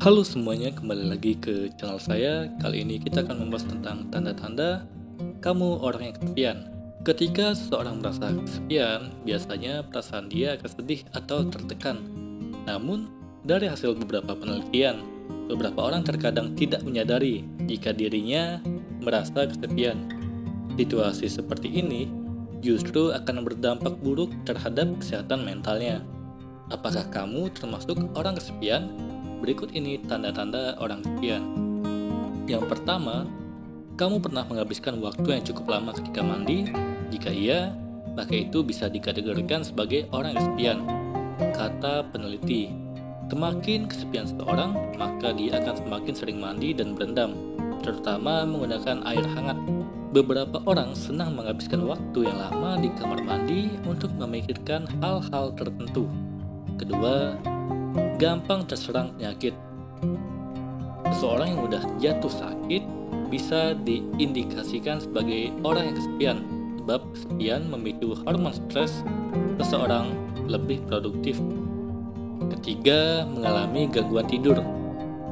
Halo semuanya, kembali lagi ke channel saya. Kali ini kita akan membahas tentang tanda-tanda kamu orang yang kesepian. Ketika seseorang merasa kesepian, biasanya perasaan dia akan sedih atau tertekan. Namun, dari hasil beberapa penelitian, beberapa orang terkadang tidak menyadari jika dirinya merasa kesepian. Situasi seperti ini justru akan berdampak buruk terhadap kesehatan mentalnya. Apakah kamu termasuk orang kesepian? Berikut ini tanda-tanda orang kesepian. Yang pertama, kamu pernah menghabiskan waktu yang cukup lama ketika mandi? Jika iya, maka itu bisa dikategorikan sebagai orang kesepian. Kata peneliti, semakin kesepian seseorang, maka dia akan semakin sering mandi dan berendam, terutama menggunakan air hangat. Beberapa orang senang menghabiskan waktu yang lama di kamar mandi untuk memikirkan hal-hal tertentu. Kedua, gampang terserang penyakit. Seseorang yang mudah jatuh sakit bisa diindikasikan sebagai orang yang kesepian, sebab kesepian memicu hormon stres seseorang lebih produktif. Ketiga, mengalami gangguan tidur.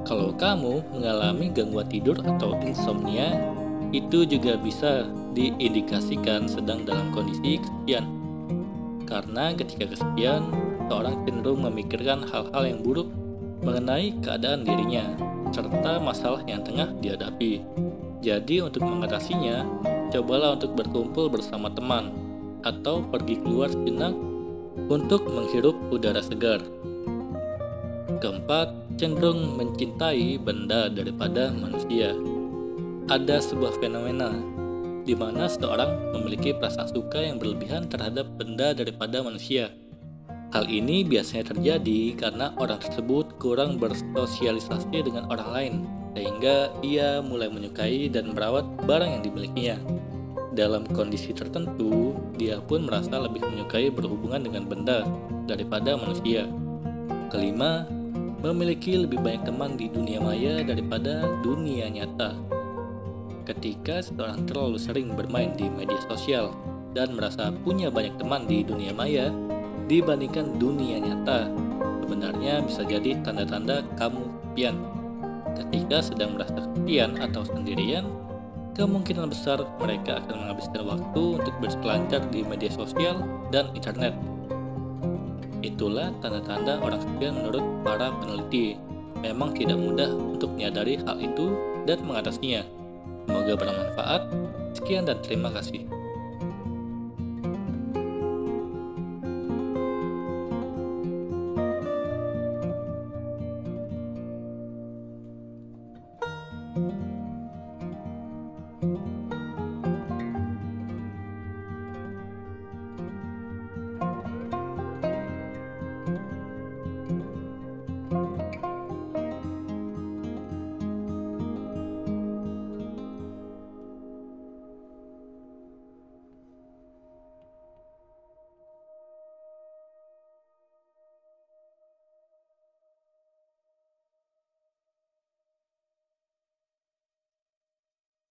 Kalau kamu mengalami gangguan tidur atau insomnia, itu juga bisa diindikasikan sedang dalam kondisi kesepian. Karena ketika kesepian, seorang cenderung memikirkan hal-hal yang buruk mengenai keadaan dirinya serta masalah yang tengah dihadapi. Jadi untuk mengatasinya, cobalah untuk berkumpul bersama teman atau pergi keluar sejenak untuk menghirup udara segar. Keempat, cenderung mencintai benda daripada manusia. Ada sebuah fenomena di mana seseorang memiliki perasaan suka yang berlebihan terhadap benda daripada manusia. Hal ini biasanya terjadi karena orang tersebut kurang bersosialisasi dengan orang lain, sehingga ia mulai menyukai dan merawat barang yang dimilikinya. Dalam kondisi tertentu, dia pun merasa lebih menyukai berhubungan dengan benda daripada manusia. Kelima, memiliki lebih banyak teman di dunia maya daripada dunia nyata. Ketika seseorang terlalu sering bermain di media sosial dan merasa punya banyak teman di dunia maya, dibandingkan dunia nyata sebenarnya bisa jadi tanda-tanda kamu kesepian. Ketika sedang merasa kesepian atau sendirian, kemungkinan besar mereka akan menghabiskan waktu untuk berselancar di media sosial dan internet. Itulah tanda-tanda orang kesepian menurut para peneliti. Memang tidak mudah untuk menyadari hal itu dan mengatasinya. Semoga bermanfaat. Sekian dan terima kasih.